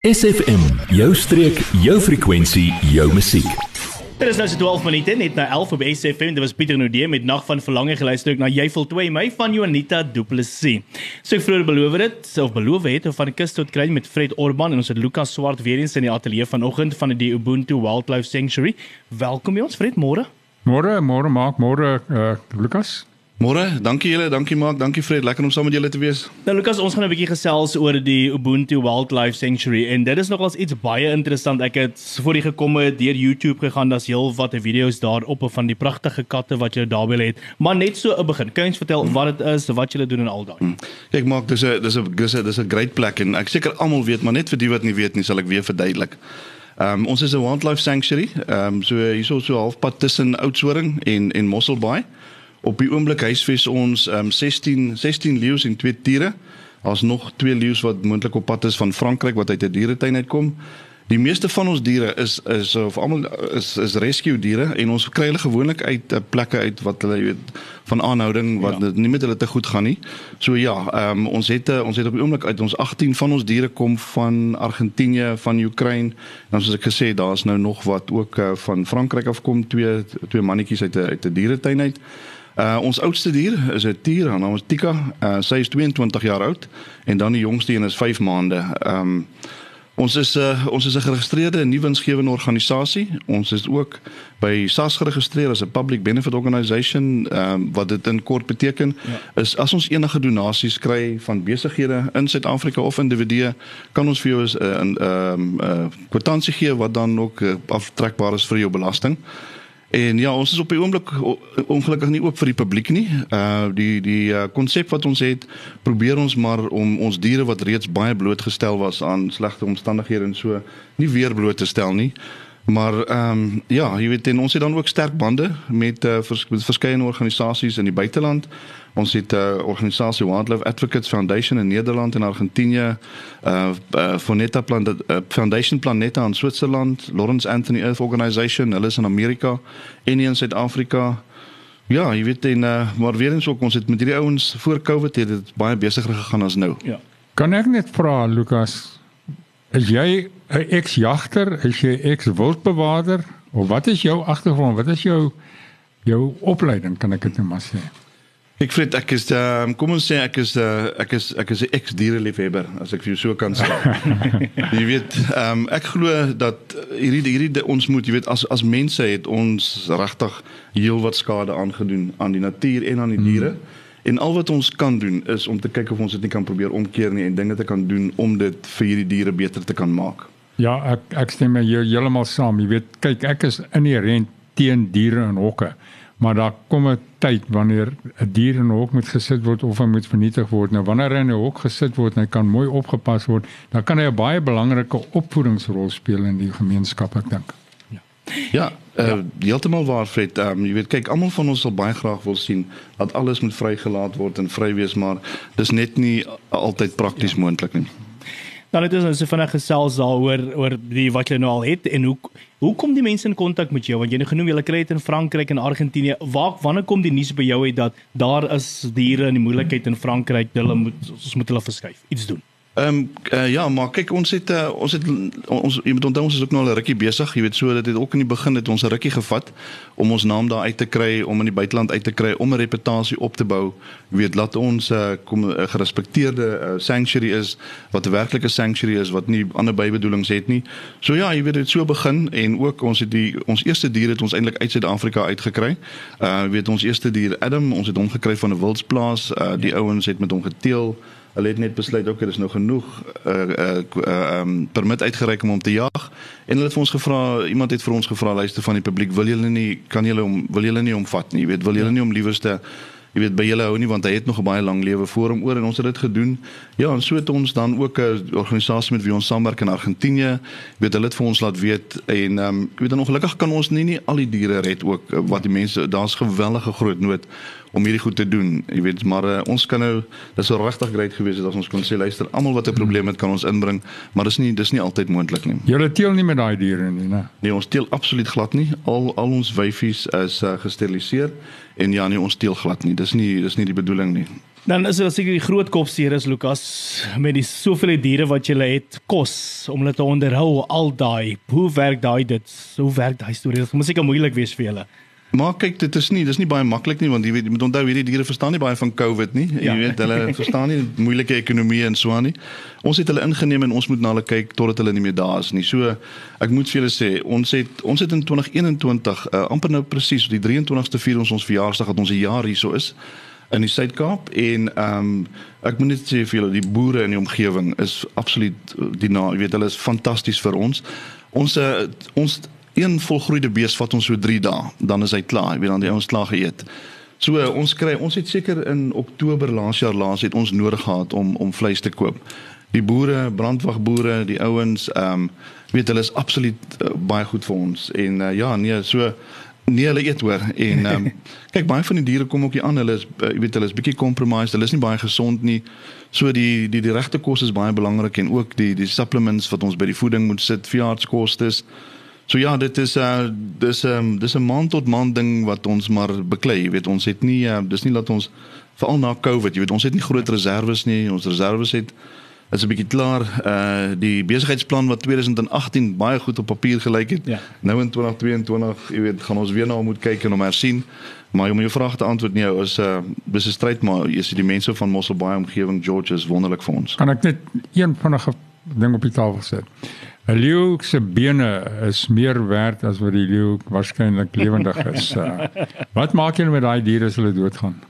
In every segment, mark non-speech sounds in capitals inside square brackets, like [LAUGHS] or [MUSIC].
SFM, jou streek, jou frekwensie, jou musiek. Dit is nou so 12 minute net na 11 op SFM. Dit was Pieter Nudee met Nag van Verlange geluister ook na Jy vol 2 my van Juanita Du Plessis. So ek vroeër beloof dit, of beloof het of van kus tot kry met Fred Orban en ons het Lukas Swart weer eens in die ateljee vanoggend van die Ubuntu Wildlife Sanctuary. Welkom by ons Fred, môre. Môre, môre maak môre uh, Lukas. Môre, dankie julle, dankie Mark, dankie Fred, lekker om saam met julle te wees. Nou Lukas, ons gaan 'n bietjie gesels oor die Ubuntu Wildlife Sanctuary en dit is nogals iets baie interessant. Ek het voor die gekom het deur YouTube gegaan, daar's heel wat video's daarop van die pragtige katte wat jy daar wil hê. Maar net so 'n begin. Kan jy ons vertel wat dit is, wat julle doen en al daai? Hmm. Kyk Mark, dis 'n dis 'n dis 'n dis 'n great plek en ek seker almal weet, maar net vir die wat nie weet nie, sal ek weer verduidelik. Ehm um, ons is 'n wildlife sanctuary. Ehm um, so hierso so halfpad tussen Oudtshoorn en en Mosselbaai. Op die oomblik huisves ons um, 16 16 leeu's en twee tiere. Daar's nog twee leeu's wat moontlik op pad is van Frankryk wat uit 'n dieretuin uitkom. Die meeste van ons diere is is of almal is is rescue diere en ons kry hulle gewoonlik uit uh, plekke uit wat hulle weet van aanhouding wat ja. nie met hulle te goed gaan nie. So ja, um, ons het uh, ons het op die oomblik uit ons 18 van ons diere kom van Argentinië, van Oekraïne. Dan soos ek gesê, daar's nou nog wat ook uh, van Frankryk afkom, twee twee mannetjies uit 'n uit 'n dieretuin uit. Uh ons oudste dier is 'n tier, haar naam is Tika. Uh sy is 22 jaar oud en dan die jongste een is 5 maande. Um ons is 'n uh, ons is 'n geregistreerde nuwe winsgewende organisasie. Ons is ook by SAS geregistreer as 'n public benefit organisation. Um wat dit in kort beteken ja. is as ons enige donasies kry van besighede in Suid-Afrika of individue, kan ons vir jou 'n 'n 'n kwitansie gee wat dan ook uh, aftrekbaar is vir jou belasting. En ja, ons is op die oomblik ongelukkig nie oop vir die publiek nie. Uh die die konsep uh, wat ons het, probeer ons maar om ons diere wat reeds baie blootgestel was aan slegte omstandighede en so nie weer bloot te stel nie. Maar ehm um, ja, jy weet en ons het dan ook sterk bande met uh, vers, verskeie organisasies in die buiteland. Ons het 'n uh, organisasie Wildlife Advocates Foundation in Nederland en Argentinië, uh, uh Foneta Plan uh, Foundation Planeta in Switserland, Lawrence Anthony Earth Organization, hulle is in Amerika en in Suid-Afrika. Ja, jy weet en uh, maar weer eens ook ons het met hierdie ouens voor Covid het dit baie besigger gegaan as nou. Ja. Kan ek net vra Lukas, is jy 'n ex-jagter, is jy ex-wildbewaarder of wat is jou agtergrond? Wat is jou jou opleiding kan ek dit net maar sê? Ek vind ek is um, kom ons sê ek is uh, ek is ek is 'n ex-diereliefhebber as ek vir jou so kan sê. [LAUGHS] jy weet, um, ek glo dat hierdie hierdie ons moet jy weet as as mense het ons regtig heelwat skade aangedoen aan die natuur en aan die diere. Mm. En al wat ons kan doen is om te kyk of ons dit nie kan probeer omkeer nie en dinge te kan doen om dit vir hierdie diere beter te kan maak. Ja, ek ek stem met jou heeltemal saam. Jy weet, kyk, ek is inherënt teen diere in hokke. Maar daar kom 'n tyd wanneer 'n dier in 'n hok moet gesit word of hy moet vernietig word. Nou wanneer hy in 'n hok gesit word en hy kan mooi opgepas word, dan kan hy 'n baie belangrike opvoedingsrol speel in die gemeenskap, ek dink. Ja. Ja, uh, heeltemal waar Fred. Um, jy weet kyk, almal van ons sal baie graag wil sien dat alles moet vrygelaat word en vry wees, maar dis net nie altyd prakties ja. moontlik nie. Dan het ons nou so vinnig gesels daaroor oor die wat jy nou al het en hoe hoe kom die mense in kontak met jou want jy het genoem jy kry dit in Frankryk en Argentinië. Waar wanneer kom die nuus by jou uit dat daar is diere in die moeilikheid in Frankryk, hulle moet ons moet hulle verskuif, iets doen? Ehm um, uh, ja, maar kyk ons het uh, ons het ons jy moet onthou ons is ook nou al 'n rukkie besig. Jy weet so dat dit ook in die begin het ons 'n rukkie gevat om ons naam daar uit te kry, om in die buiteland uit te kry, om 'n reputasie op te bou. Jy weet laat ons 'n uh, kom 'n uh, gerespekteerde uh, sanctuary is wat 'n werklike sanctuary is wat nie ander bybedoelings het nie. So ja, jy weet dit so begin en ook ons het die ons eerste dier het ons eintlik uit Suid-Afrika uitgekry. Uh weet ons eerste dier Adam, ons het hom gekry van 'n wildsplaas. Uh die ja. ouens het met hom geteel hulle het net besluit ook dit is nog genoeg uh uh um permit uitgereik om hom te jag en hulle het vir ons gevra iemand het vir ons gevra luister van die publiek wil julle nie kan julle hom wil julle nie omvat nie? Weet wil julle nie om liewerste jy weet by julle hou nie want hy het nog 'n baie lang lewe voor hom oor. En ons het dit gedoen. Ja, en so het ons dan ook 'n organisasie met wie ons saamwerk in Argentinië. Jy weet hulle het vir ons laat weet en ehm um, jy weet dan ongelukkig kan ons nie nie al die diere red ook wat die mense daar's gewellige groot nood om hierdie goed te doen. Jy weet, maar uh, ons kan nou dis so regtig great gewees het as ons kon sê luister, almal wat 'n probleem het kan ons inbring, maar dis nie dis nie altyd moontlik nie. Julle teel nie met daai diere nie, né? Nee, ons teel absoluut glad nie. Al al ons wyfies is uh, gesteriliseer en ja, nee, ons teel glad nie. Dis nie dis nie die bedoeling nie. Dan is dit seker die groot kopseer is Lukas met die soveel diere wat jy het kos om hulle te onderhou al daai. Hoe werk daai dit? Hoe werk daai storie? Dit moet seker moeilik wees vir julle. Maar kyk, dit is nie, dis nie baie maklik nie want jy weet jy moet onthou hierdie diere verstaan nie baie van COVID nie. Jy Ja. weet hulle [LAUGHS] verstaan nie moeilike ekonomie en so aan nie. Ons het hulle ingeneem en ons moet na hulle kyk totdat hulle nie meer daar is nie. So ek moet vir julle sê, ons het ons het in 2021 uh, amper nou presies die 23ste vier ons ons verjaarsdag dat ons 'n jaar hierso is in die Suid-Kaap en ehm um, ek moet net sê vir julle die boere in die omgewing is absoluut uh, die na, jy weet hulle is fantasties vir ons. Ons uh, ons een volgroeide bees vat ons so 3 dae, dan is hy klaar, jy weet dan het ons klaar geëet. So uh, ons kry ons het seker in Oktober laas jaar laas het ons nodig gehad om om vleis te koop. Die boere, brandwagboere, die ouens, ehm um, weet hulle is absoluut uh, baie goed vir ons. En uh, ja, nee, so nee hulle eet hoor. En um, [LAUGHS] kyk baie van die diere kom ook hier aan. Hulle is uh, jy weet hulle is bietjie compromised. Hulle is nie baie gesond nie. So die die die regte kos is baie belangrik en ook die die supplements wat ons by die voeding moet sit veeartskoste so ja dit is uh dis ehm um, dis 'n maand tot maand ding wat ons maar beklei jy weet ons het nie uh, dis nie dat ons veral na Covid jy weet ons het nie groot reserves nie ons reserves het is 'n bietjie klaar. Uh die besigheidsplan wat 2018 baie goed op papier gelyk het. Ja. Nou in 2022, jy weet, gaan ons weer na hom moet kyk en hom hersien. Maar om jou vraag te antwoord nie, is 'n uh, dis 'n stryd maar jy sien die mense van Mosselbaai omgewing George is wonderlik vir ons. Kan ek net een vinnige ding op die tafel sit? 'n Leeu se bene is meer werd as wat die leeu waarskynlik lewendig is. Uh, [LAUGHS] wat maak julle met daai diere as hulle doodgaan?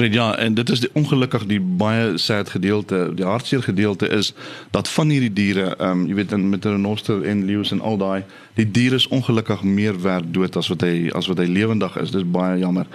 Ja, en dit is die ongelukkig die baie sad gedeelte, die hartseer gedeelte is dat van hierdie diere, ehm um, jy weet in met renoster en leeu's en al daai, die diere is ongelukkig meer werd dood as wat hy as wat hy lewendig is. Dis baie jammer.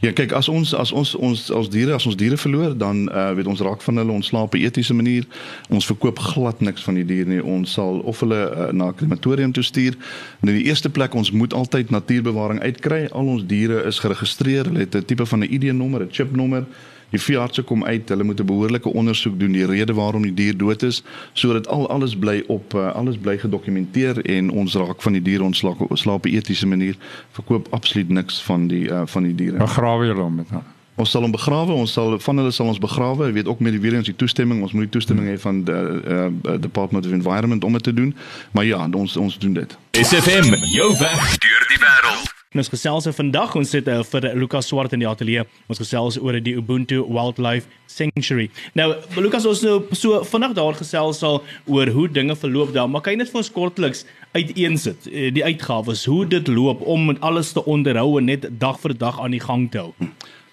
Ja, kyk, as ons as ons ons as diere as ons diere verloor, dan uh weet ons raak van hulle ontslaap op 'n etiese manier. Ons verkoop glad niks van die diere nie. Ons sal of hulle uh, na 'n krematorium toe stuur. En in die eerste plek ons moet altyd natuurbewaring uitkry. Al ons diere is geregistreer. Hulle het 'n tipe van 'n ID-nommer, 'n chipnommer. Die veeartse kom uit, hulle moet 'n behoorlike ondersoek doen die rede waarom die dier dood is sodat al alles bly op uh, alles bly gedokumenteer en ons raak van die diere ontslaap slaap op 'n etiese manier. Verkoop absoluut niks van die uh, van die diere. Begrawe julle hom met hom. Ons sal hom begrawe, ons sal van hulle sal ons begrawe. Jy weet ook met die weer eens die toestemming, ons moet die toestemming hê van die uh, Department of Environment om dit te doen. Maar ja, ons ons doen dit. SFM, jou weg deur die wêreld. En ons gesels er vandag ons sit uh, vir Lucas Swart in die ateljee. Ons gesels oor die Ubuntu Wildlife Sanctuary. Nou Lucas ons nou so vinnig daar gesels al oor hoe dinge verloop daar, maar kan jy net vir ons kortliks uiteensit uh, die uitgawes, hoe dit loop om alles te onderhou en net dag vir dag aan die gang te hou.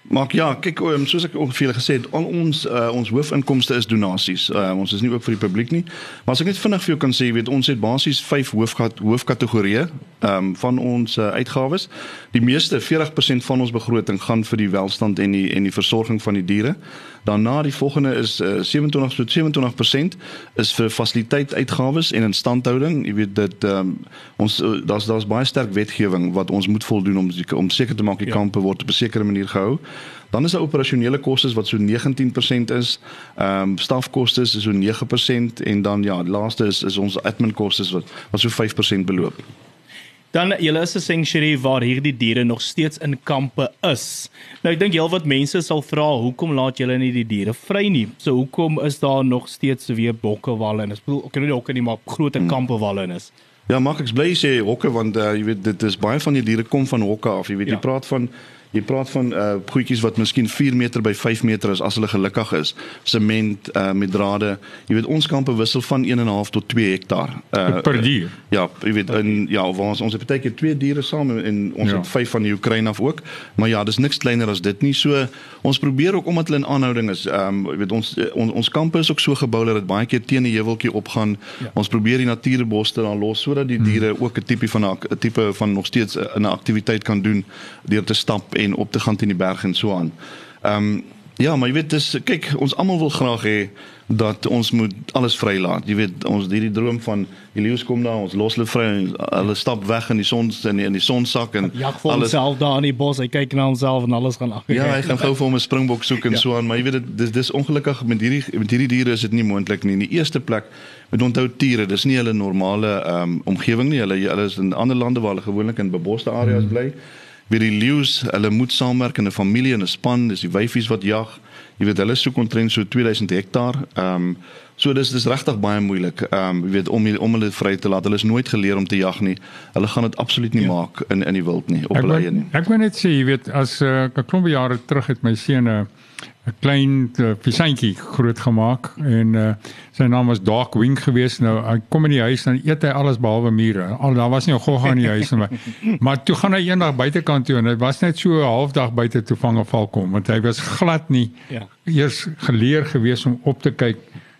Maar ja, kyk oom, soos ek ook vir julle gesê het, al ons uh, ons hoofinkomste is donasies. Uh, ons is nie ook vir die publiek nie. Maar as ek net vinnig vir jou kan sê, weet ons het basies 5 hoofkat hoofkategorieë ehm um, van ons uh, uitgawes. Die meeste 40% van ons begroting gaan vir die welstand en die en die versorging van die diere. Daarna die volgende is uh, 27 tot 27% is vir fasiliteit uitgawes en instandhouding. Jy weet dit um, ons uh, daar's daar's baie sterk wetgewing wat ons moet voldoen om om seker te maak die Ja. kampe word op 'n sekere manier gehou. Dan is daar operasionele kostes wat so 19% is. Ehm um, stafkoste is so 9% en dan ja, die laaste is is ons admin kostes wat wat so 5% beloop. Dan julle is 'n sanctuary waar hierdie diere nog steeds in kampe is. Nou ek dink heelwat mense sal vra hoekom laat julle nie die diere vry nie? So hoekom is daar nog steeds weer bokke walle en ek bedoel ek kan nie hokke nie maar groter Hmm. kampe walle in is. Ja, mag ek bly sê hokke want uh, jy weet dit is baie van die diere kom van hokke af. Jy weet Ja. jy praat van jy praat van uh goedjies wat miskien 4 meter by 5 meter is as hulle gelukkig is. Sement uh met drade. Jy weet ons kampe wissel van 1.5 tot 2 hektaar. Uh Per dier. Ja, jy weet in ja, waar ons ons het baie keer twee diere saam en ons Ja. het vyf van die Oekraïne af ook. Maar ja, dis niks kleiner as dit nie. So ons probeer ook omdat hulle in aanhouding is. Ehm um, jy weet ons on, ons kampe is ook so gebou dat dit baie keer teen 'n heuweltjie opgaan. Ja. Ons probeer die natuurbos te dan los sodat die diere hmm. ook 'n tipe van 'n tipe van nog steeds 'n 'n aktiwiteit kan doen deur te stap en op te gaan teen die berg en so aan. Ehm um, Ja, maar jy weet dis kyk, ons almal wil graag hê dat ons moet alles vrylaat. Jy weet, ons hierdie droom van die leeu's kom daar, ons los hulle vry en hulle stap weg in die son in die, in die sonsak en Jag vir homself daar in die bos, hy kyk na homself en alles gaan agter. Ja, hy gaan gou vir hom 'n springbok soek en Ja. so aan, maar jy weet dit dis dis ongelukkig met hierdie met hierdie diere is dit nie moontlik nie. In die eerste plek met onthou tiere, dis nie hulle normale ehm um, omgewing nie. Hulle hulle is in ander lande waar hulle gewoonlik in beboste areas bly. Wie die leeu's, hulle moet saamwerk in 'n familie en 'n span, dis die wyfies wat jag. Jy weet hulle soek omtrent so 2000 hektaar. Ehm um, so dis dis regtig baie moeilik. Ehm um, jy weet om om hulle vry te laat. Hulle is nooit geleer om te jag nie. Hulle gaan dit absoluut nie ja. maak in in die wild nie, op hulle eie nie. Ek wil net sê, jy weet, as uh, 'n klompe jare terug het my seun 'n 'n klein uh, visantjie groot gemaak en uh, sy naam was Dark Wing geweest. Nou hy kom in die huis en eet hy alles behalwe mure. Al daar was nie 'n gogga in die huis nie. Maar [LAUGHS] toe gaan hy eendag buitekant toe en hy was net so 'n halfdag buite toe vang 'n valkom want hy was glad nie ja. eers geleer geweest om op te kyk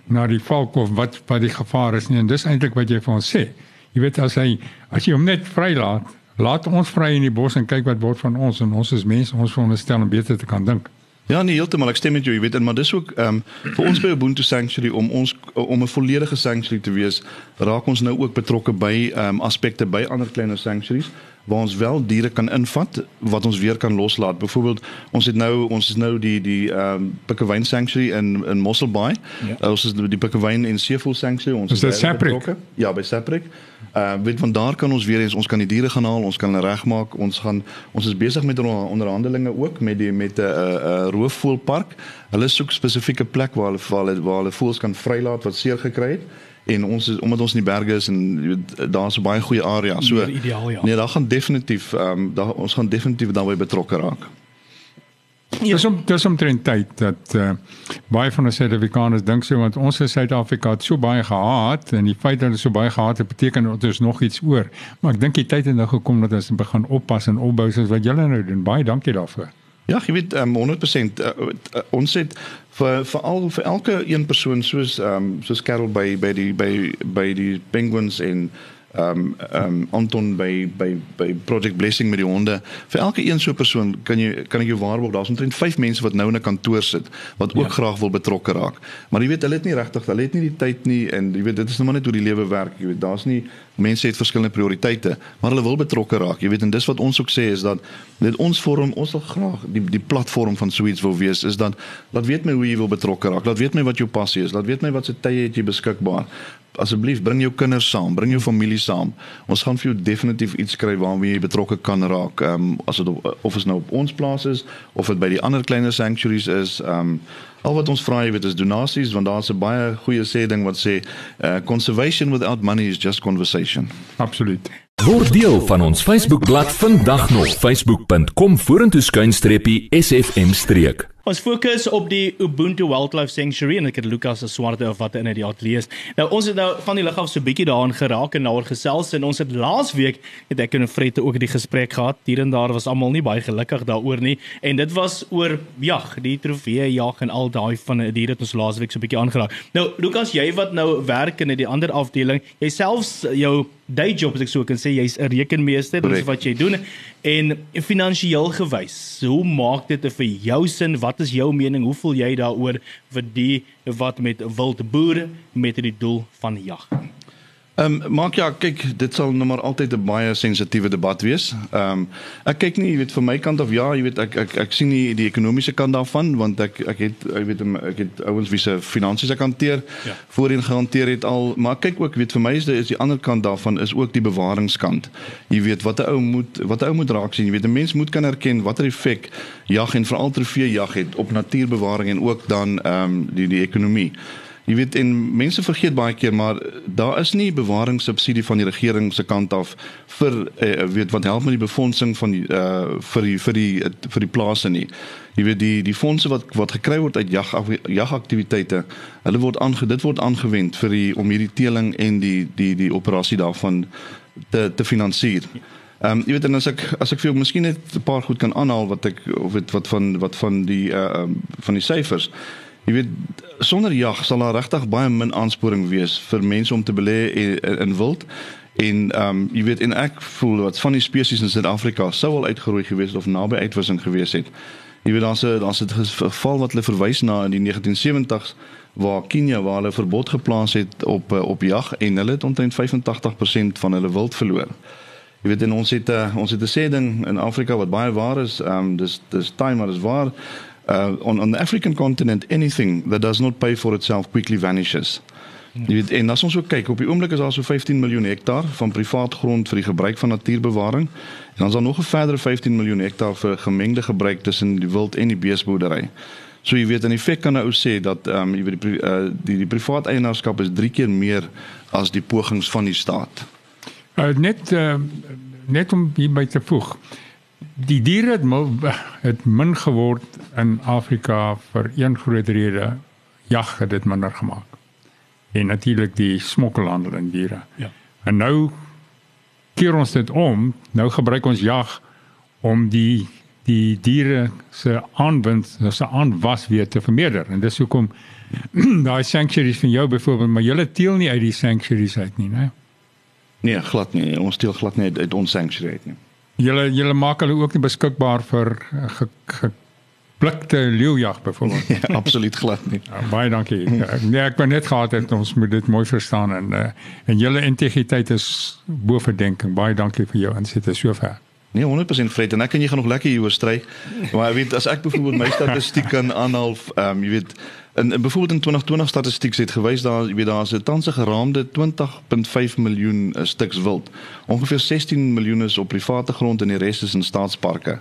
na die valkom wat wat die gevaar is nie. En dis eintlik wat jy vir ons sê. Jy weet as hy as jy hom net vrylaat, laat ons vry in die bos en kyk wat word van ons en ons is mense, ons veronderstel om beter te kan dink. Ja, nee, heeltemal. Ek stem met jou, jy weet, en maar dis ook ehm um, vir ons by Ubuntu Sanctuary om ons om 'n volledige sanctuary te wees, raak ons nou ook betrokke by ehm um, aspekte by ander kleiner sanctuaries waar ons wel diere kan invat wat ons weer kan loslaat. Byvoorbeeld, ons het nou ons is nou die die ehm um, Pikkewyn Sanctuary in in Mossel Bay. Ja. Uh, ons is die Pikkewyn en Seevoel Sanctuary. Ons is, is betrokke. Ja, by Saprik. Uh weet van daar kan ons weer eens ons kan die diere gaan haal, ons kan hulle regmaak. Ons gaan ons is besig met onderhandelinge ook met die met 'n uh, 'n uh, roofvoelpark. Hulle soek spesifieke plek waar hulle waar hulle, waar hulle voëls kan vrylaat wat seer gekry het en ons is omdat ons in die berge is en daar's 'n baie goeie area. So ideaal, ja. Nee, daar gaan definitief ehm um, daar ons gaan definitief daarbey betrokke raak. Ja. Dis om dis omtrent tyd dat uh, baie van ons Suid-Afrikaners dink so want ons in Suid-Afrika het so baie gehaat en die feit dat ons so baie gehaat het beteken dat ons nog iets oor. Maar ek dink die tyd het nou gekom dat ons begin oppas en opbou soos wat julle nou doen. Baie dankie daarvoor. Ja, jy weet um, 100% uh, uh, ons het vir vir al vir elke een persoon soos um, soos Carol by by die by by die penguins en ehm um, ehm um, Anton by by by Project Blessing met die honde. Vir elke een so 'n persoon kan jy kan ek jou waarborg daar's omtrent 5 mense wat nou in 'n kantoor sit wat ook ja. graag wil betrokke raak. Maar jy weet hulle het nie regtig, hulle het nie die tyd nie en jy weet dit is nou maar net hoe die lewe werk. Jy weet daar's nie mense het verskillende prioriteite, maar hulle wil betrokke raak. Jy weet en dis wat ons ook sê is dat dit ons vorm ons wil graag die die platform van Sweets wil wees is dat laat weet my hoe jy wil betrokke raak. Laat weet my wat jou passie is. Laat weet my wat se tye het jy beskikbaar asseblief bring jou kinders saam, bring jou familie saam. Ons gaan vir jou definitief iets skryf waarmee jy betrokke kan raak. Ehm um, as dit of is nou op ons plaas is of dit by die ander kleiner sanctuaries is. Ehm um, al wat ons vra jy weet is donasies want daar's 'n baie goeie sê ding wat sê uh, conservation without money is just conversation. Absoluut. Word deel van ons Facebookblad vandag nog facebook.com vorentoe skuinstreepie sfm streek. Ons fokus op die Ubuntu Wildlife Sanctuary en ek het Lukas se swarte of wat in die ateljee is. Nou ons het nou van die lig af so bietjie daarin geraak en daaroor gesels en ons het laas week het ek en Fred ook die gesprek gehad. Hier en daar was almal nie baie gelukkig daaroor nie en dit was oor jag, die trofee jag en al daai van die wat ons laas week so bietjie aangeraak. Nou Lukas, jy wat nou werk in die ander afdeling, jy selfs jou day job as ek so kan sê jy's 'n rekenmeester dis wat jy doen. En finansiëel gewys hoe maak dit vir jou sin? Wat is jou mening? Hoe voel jy daaroor vir die wat met wild boere met die doel van jag Ehm um, maak ja, kyk, dit sal nou maar altyd 'n baie sensitiewe debat wees. Ehm um, ek kyk nie, jy weet, van my kant af ja, jy weet ek ek ek sien nie die ekonomiese kant daarvan want ek ek het jy weet ek het ouens wie se finansies ek hanteer ja. voorheen gehanteer het al, maar kyk ook, weet vir my is dit is die ander kant daarvan is ook die bewaringskant. Jy weet wat 'n ou moet wat 'n ou moet raak sien, jy weet 'n mens moet kan erken watter effek jag en veral trofee jag het op natuurbewaring en ook dan ehm um, die die ekonomie. Jy weet en mense vergeet baie keer maar daar is nie bewaringssubsidie van die regering se kant af vir uh, weet wat help met die befondsing van die uh vir die vir die vir die plase nie. Jy weet die die fondse wat wat gekry word uit jag jagaktiwiteite, hulle word aange dit word aangewend vir die om hierdie teeling en die die die operasie daarvan te te finansier. Ehm um, jy weet en as ek as ek vir jou miskien net 'n paar goed kan aanhaal wat ek of weet wat van wat van die uh van die syfers Jy weet sonder jag sal daar regtig baie min aansporing wees vir mense om te belê in, wild. En ehm um, jy weet en ek voel wat van die spesies in Suid-Afrika sou al uitgeroei gewees het of naby uitwissing gewees het. Jy weet daar's 'n daar's 'n geval wat hulle verwys na in die 1970s waar Kenia waar hulle verbod geplaas het op eh, op jag en hulle het omtrent 85% van hulle wild verloor. Jy weet en ons het uh, ons het 'n sê ding in Afrika wat baie waar is, ehm um, dis dis time maar is waar uh, on, on the African continent, anything that does not pay for itself quickly vanishes. Jy weet en as ons so kyk, op die oomblik is daar so 15 miljoen hektaar van privaat grond vir die gebruik van natuurbewaring en dan is daar nog 'n verdere 15 miljoen hektaar vir gemengde gebruik tussen die wild en die beesboerdery. So jy weet in effek kan 'n ou sê dat ehm um, jy weet die, uh, die die privaat eienaarskap is 3 keer meer as die pogings van die staat. Uh, net uh, net om hierby te voeg. Die diere het, het min geword in Afrika vir een groot rede. Jag het dit minder gemaak. En natuurlik die smokkelhandel in diere. Ja. En nou keer ons dit om. Nou gebruik ons jag om die die diere se aanwind, se aanwas weer te vermeerder. En dis hoekom [CLEARS THROAT] daai sanctuaries van jou byvoorbeeld, maar julle teel nie uit die sanctuaries uit nie, né? Nee, glad nie. Ons teel glad nie uit ons sanctuary uit nie. Julle julle maak hulle ook nie beskikbaar vir eh, ge, ge blikte leeujag byvoorbeeld. [LAUGHS] Ja, absoluut glad nie. Ja, baie dankie. Nee, ek wou net gehad het ons moet dit mooi verstaan en uh, en julle integriteit is bo verdenking. Baie dankie vir jou insette sover. Nee, 100% Fred en ek en jy gaan nog lekker hieroor stry. Maar jy weet as ek byvoorbeeld my statistiek kan aanhaal, ehm um, jy weet in, in byvoorbeeld in 2020 statistiek het gewys daar jy weet daar's 'n tans geraamde 20.5 miljoen uh, stuks wild. Ongeveer 16 miljoen is op private grond en die res is in staatsparke.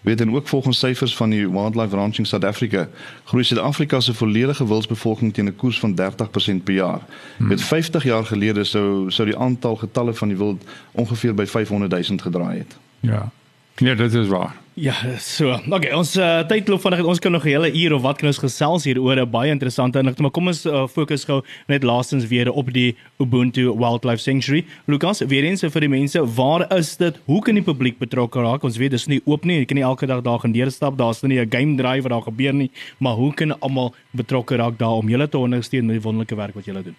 Weet en ook volgens syfers van die Wildlife Ranching South Africa, groei Suid-Afrika se volledige wildsbevolking teen 'n koers van 30% per jaar. Hmm. Met 50 jaar gelede sou sou die aantal getalle van die wild ongeveer by 500 000 gedraai het. Ja. Nee, dit is waar. Ja, so. Okay, ons uh, tyd loop vinnig. Ons kan nog 'n hele uur of wat kan ons gesels hier oor 'n baie interessante inligting, maar kom ons uh, fokus gou net laastens weer op die Ubuntu Wildlife Sanctuary. Lucas, weer eens vir die mense, waar is dit? Hoe kan die publiek betrokke raak? Ons weet dis nie oop nie. Jy kan nie elke dag daar gaan deurstap. Daar's nie 'n game drive wat daar gebeur nie, maar hoe kan almal betrokke raak daar om julle te ondersteun met die wonderlike werk wat julle doen?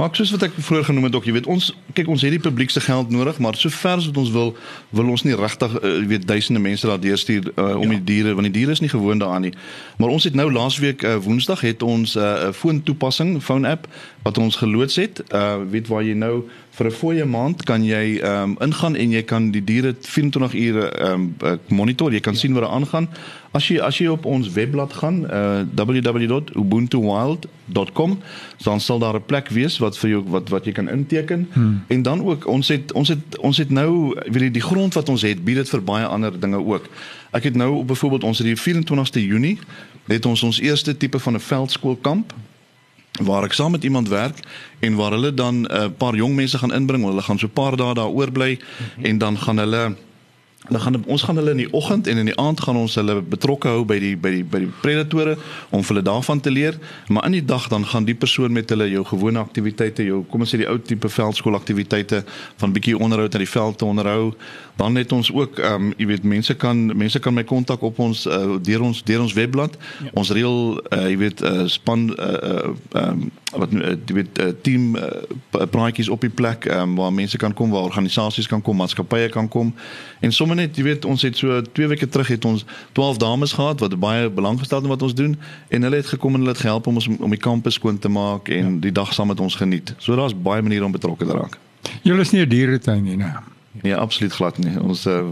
Maar soos wat ek vroeër genoem het ook, jy weet ons kyk ons het die publiek se geld nodig, maar sover as wat ons wil, wil ons nie regtig uh, weet duisende mense daar deurstuur uh, om ja. die diere want die diere is nie gewoond daaraan nie. Maar ons het nou laasweek uh, Woensdag het ons 'n uh, foon toepassing, phone app wat ons geloods het. Uh weet waar jy nou vir 'n fooie maand kan jy ehm um, ingaan en jy kan die diere 24 ure ehm um, monitor. Jy kan ja. sien wat er aangaan. As jy as jy op ons webblad gaan, uh www.ubuntuwild.com, dan sal daar 'n plek wees wat vir jou wat wat jy kan inteken. Hmm. En dan ook ons het ons het ons het nou weet jy die grond wat ons het, bied dit vir baie ander dinge ook. Ek het nou byvoorbeeld ons het die 24ste Junie het ons ons eerste tipe van 'n veldskoolkamp waar ek saam met iemand werk en waar hulle dan 'n uh, paar jong mense gaan inbring, hulle gaan so 'n paar dae daar oorbly mm -hmm. en dan gaan hulle dan gaan ons gaan hulle in die oggend en in die aand gaan ons hulle betrokke hou by die by die by die predatore om hulle daarvan te leer, maar in die dag dan gaan die persoon met hulle jou gewone aktiwiteite, jou kom ons sê die ou tipe veldskool aktiwiteite van bietjie onderhoud aan die veld te onderhou, dan het ons ook ehm um, jy weet mense kan mense kan my kontak op ons uh, deur ons deur ons webblad. Ja. Ons reël uh, jy weet uh, span ehm uh, uh, um, wat uh, jy weet uh, team uh, praatjies op die plek um, waar mense kan kom, waar organisasies kan kom, maatskappye kan kom. En sommer net jy weet ons het so 2 weke terug het ons 12 dames gehad wat baie belang gestel het in wat ons doen en hulle het gekom en hulle het gehelp om ons om die kampus skoon te maak en ja. die dag saam met ons geniet. So daar's baie maniere om betrokke te raak. Julle is nie 'n dieretuin nie, nee. Nee, absoluut glad nie. Ons uh,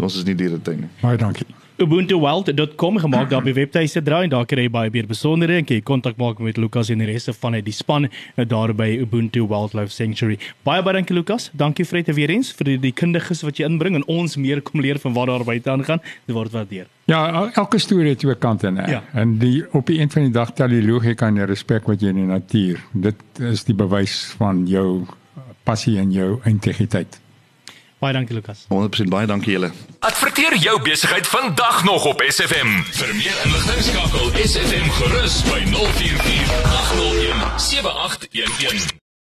ons is nie dieretuin nie. Baie dankie. ubuntuwild.com gemaak daar by webtuiste draai en daar kry jy baie meer besonderhede en jy kontak maak met Lukas en die res van die span nou daar by Ubuntu Wildlife Sanctuary. Baie baie dankie Lukas. Dankie Fred weer eens vir die, die kundiges wat jy inbring en ons meer kom leer van wat daar buite aangaan. Dit word waardeer. Ja, elke storie het twee kante en ja. en die op die een van die dag tel die logika en die respek wat jy in die natuur. Dit is die bewys van jou passie en jou integriteit. Baie dankie Lukas. 100% baie dankie julle. Adverteer jou besigheid vandag nog op SFM. Vir meer inligting skakel SFM gerus by 044 801 7811.